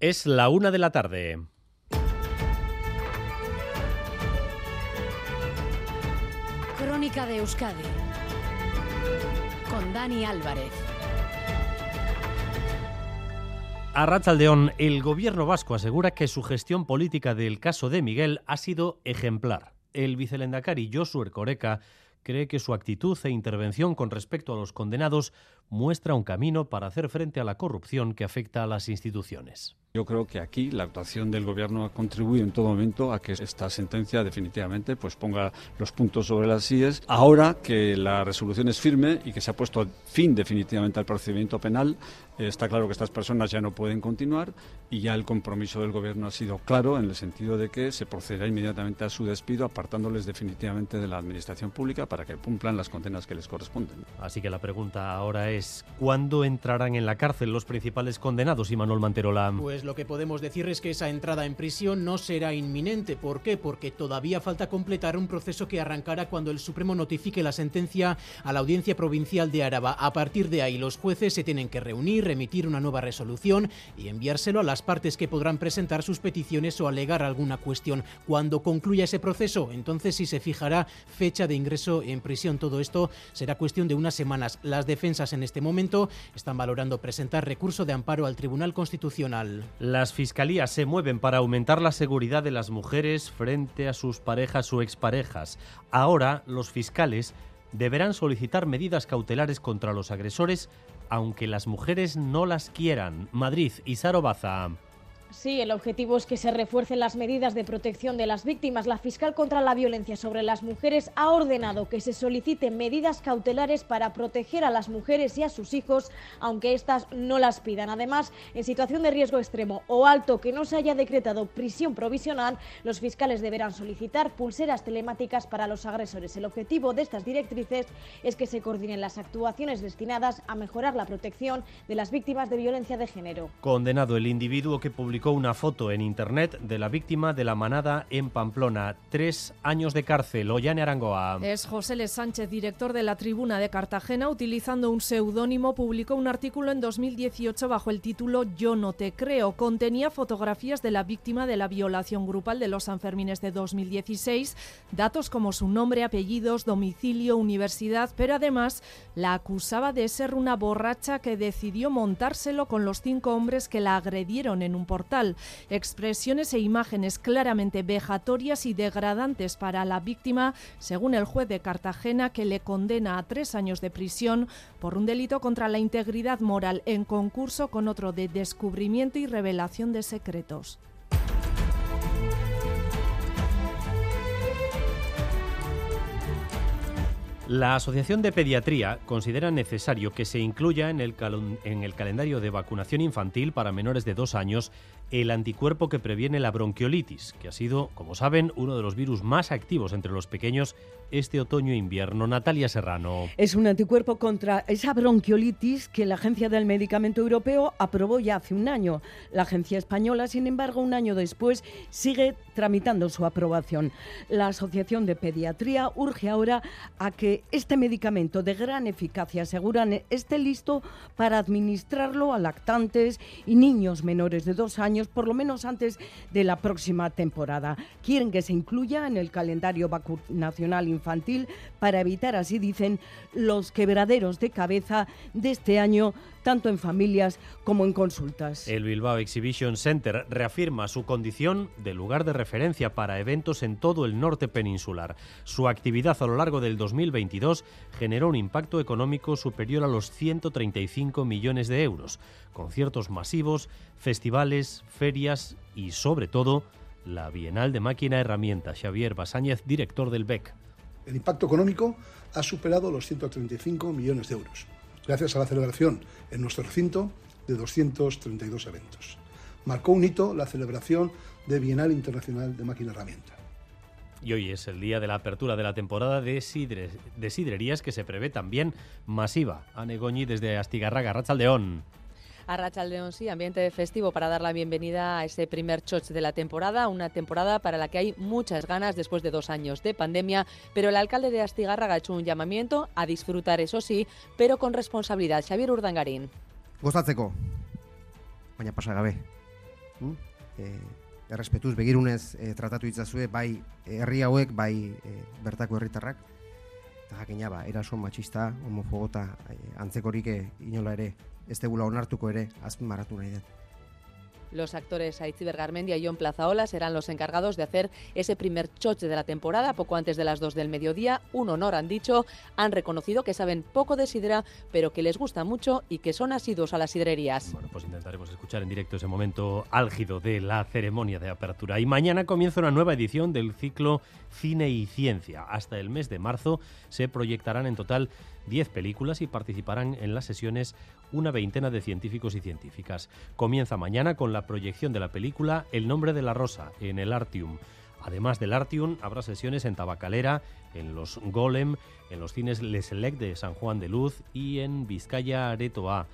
Es la una de la tarde. Crónica de Euskadi con Dani Álvarez. A Ratzaldeón, el gobierno vasco asegura que su gestión política del caso de Miguel ha sido ejemplar. El vicelendacari Josu Ercoreca cree que su actitud e intervención con respecto a los condenados muestra un camino para hacer frente a la corrupción que afecta a las instituciones. Yo creo que aquí la actuación del gobierno ha contribuido en todo momento a que esta sentencia definitivamente pues ponga los puntos sobre las IES. Ahora que la resolución es firme y que se ha puesto fin definitivamente al procedimiento penal, eh, está claro que estas personas ya no pueden continuar y ya el compromiso del gobierno ha sido claro en el sentido de que se procederá inmediatamente a su despido apartándoles definitivamente de la administración pública para que cumplan las condenas que les corresponden. Así que la pregunta ahora es ¿cuándo entrarán en la cárcel los principales condenados y Manuel Manterola? Pues lo que podemos decir es que esa entrada en prisión no será inminente. ¿Por qué? Porque todavía falta completar un proceso que arrancará cuando el Supremo notifique la sentencia a la Audiencia Provincial de Araba. A partir de ahí los jueces se tienen que reunir, remitir una nueva resolución y enviárselo a las partes que podrán presentar sus peticiones o alegar alguna cuestión. Cuando concluya ese proceso, entonces sí se fijará fecha de ingreso en prisión. Todo esto será cuestión de unas semanas. Las defensas en este momento están valorando presentar recurso de amparo al Tribunal Constitucional. Las fiscalías se mueven para aumentar la seguridad de las mujeres frente a sus parejas o exparejas. Ahora los fiscales deberán solicitar medidas cautelares contra los agresores aunque las mujeres no las quieran. Madrid y Sarobaza. Sí, el objetivo es que se refuercen las medidas de protección de las víctimas. La fiscal contra la violencia sobre las mujeres ha ordenado que se soliciten medidas cautelares para proteger a las mujeres y a sus hijos, aunque éstas no las pidan. Además, en situación de riesgo extremo o alto que no se haya decretado prisión provisional, los fiscales deberán solicitar pulseras telemáticas para los agresores. El objetivo de estas directrices es que se coordinen las actuaciones destinadas a mejorar la protección de las víctimas de violencia de género. Condenado el individuo que publicó una foto en internet de la víctima de la manada en Pamplona. Tres años de cárcel. Ollane Arangoa. Es José Le Sánchez, director de la Tribuna de Cartagena, utilizando un seudónimo, publicó un artículo en 2018 bajo el título Yo no te creo. Contenía fotografías de la víctima de la violación grupal de los Sanfermines de 2016, datos como su nombre, apellidos, domicilio, universidad, pero además la acusaba de ser una borracha que decidió montárselo con los cinco hombres que la agredieron en un portal Expresiones e imágenes claramente vejatorias y degradantes para la víctima, según el juez de Cartagena, que le condena a tres años de prisión por un delito contra la integridad moral en concurso con otro de descubrimiento y revelación de secretos. La Asociación de Pediatría considera necesario que se incluya en el, en el, calendario de vacunación infantil para menores de dos años el anticuerpo que previene la bronquiolitis, que ha sido, como saben, uno de los virus más activos entre los pequeños este otoño e invierno. Natalia Serrano. Es un anticuerpo contra esa bronquiolitis que la Agencia del Medicamento Europeo aprobó ya hace un año. La agencia española, sin embargo, un año después sigue tramitando su aprobación. La Asociación de Pediatría urge ahora a que este medicamento de gran eficacia aseguran esté listo para administrarlo a lactantes y niños menores de dos años, por lo menos antes de la próxima temporada. Quieren que se incluya en el calendario vacunacional infantil para evitar, así dicen, los quebraderos de cabeza de este año, tanto en familias como en consultas. El Bilbao Exhibition Center reafirma su condición de lugar de referencia para eventos en todo el norte peninsular. Su actividad a lo largo del 2022 generó un impacto económico superior a los 135 millones de euros, conciertos masivos, festivales, ferias y, sobre todo, la Bienal de Máquina Herramienta. Xavier Basáñez, director del BEC. El impacto económico ha superado los 135 millones de euros, gracias a la celebración en nuestro recinto de 232 eventos. Marcó un hito la celebración de Bienal Internacional de Máquina Herramienta. Y hoy es el día de la apertura de la temporada de, de sidrerías que se prevé también masiva. Anegoñi desde Astigarraga, Rachaldeón. A Rachaldeón, sí, ambiente festivo para dar la bienvenida a ese primer choch de la temporada, una temporada para la que hay muchas ganas después de dos años de pandemia, pero el alcalde de Astigarraga ha hecho un llamamiento a disfrutar, eso sí, pero con responsabilidad. Xavier Urdangarín. Gozatzeko, baina pasa gabe. mm? e, errespetuz, begirunez e, tratatu itzazue, bai herri hauek, bai e, bertako herritarrak, eta jakina ba, eraso matxista, homofobota, e, antzekorik inola ere, ez tegula onartuko ere, azpimarratu nahi dut. Los actores Aitziber Garmendia y John Plazaola serán los encargados de hacer ese primer choche de la temporada, poco antes de las 2 del mediodía. Un honor, han dicho. Han reconocido que saben poco de sidra, pero que les gusta mucho y que son asiduos a las sidrerías. Bueno, pues intentaremos escuchar en directo ese momento álgido de la ceremonia de apertura. Y mañana comienza una nueva edición del ciclo Cine y Ciencia. Hasta el mes de marzo se proyectarán en total 10 películas y participarán en las sesiones una veintena de científicos y científicas. Comienza mañana con la proyección de la película El nombre de la rosa en el Artium. Además del Artium, habrá sesiones en Tabacalera, en los Golem, en los cines Les Select de San Juan de Luz y en Vizcaya Aretoa.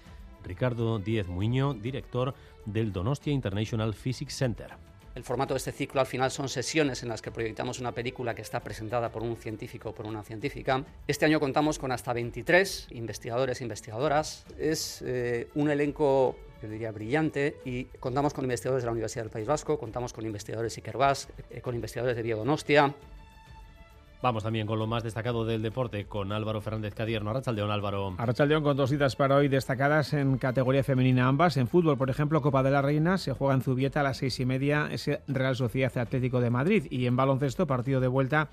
Ricardo Díez Muño, director del Donostia International Physics Center. El formato de este ciclo al final son sesiones en las que proyectamos una película que está presentada por un científico o por una científica. Este año contamos con hasta 23 investigadores e investigadoras. Es eh, un elenco yo diría brillante y contamos con investigadores de la Universidad del País Vasco, contamos con investigadores de Ikerbas, eh, con investigadores de Biodonostia, Vamos también con lo más destacado del deporte con Álvaro Fernández Cadierno. Arrachaldeón, Álvaro. Arrachaldeón con dos citas para hoy destacadas en categoría femenina ambas. En fútbol, por ejemplo, Copa de la Reina se juega en Zubieta a las seis y media, ese Real Sociedad Atlético de Madrid. Y en baloncesto, partido de vuelta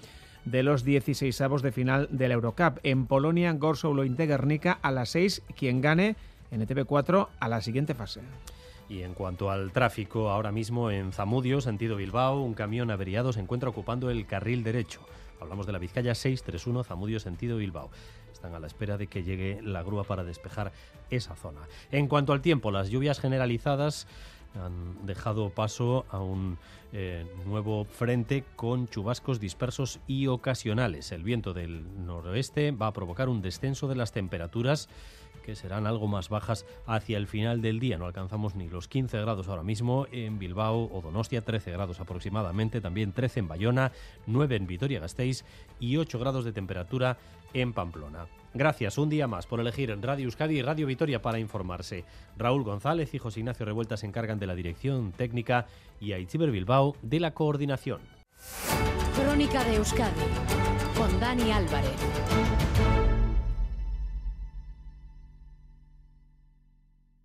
de los 16 avos de final del Eurocup. En Polonia, Gorsoulo Integernica a las 6, quien gane en ETV4 a la siguiente fase. Y en cuanto al tráfico, ahora mismo en Zamudio, sentido Bilbao, un camión averiado se encuentra ocupando el carril derecho. Hablamos de la Vizcaya 631, Zamudio, sentido Bilbao. Están a la espera de que llegue la grúa para despejar esa zona. En cuanto al tiempo, las lluvias generalizadas han dejado paso a un eh, nuevo frente con chubascos dispersos y ocasionales. El viento del noroeste va a provocar un descenso de las temperaturas que serán algo más bajas hacia el final del día. No alcanzamos ni los 15 grados ahora mismo en Bilbao o Donostia, 13 grados aproximadamente, también 13 en Bayona, 9 en Vitoria-Gasteiz y 8 grados de temperatura en Pamplona. Gracias un día más por elegir Radio Euskadi y Radio Vitoria para informarse. Raúl González y José Ignacio Revuelta se encargan de la dirección técnica y Aitziber Bilbao de la coordinación. Crónica de Euskadi con Dani Álvarez.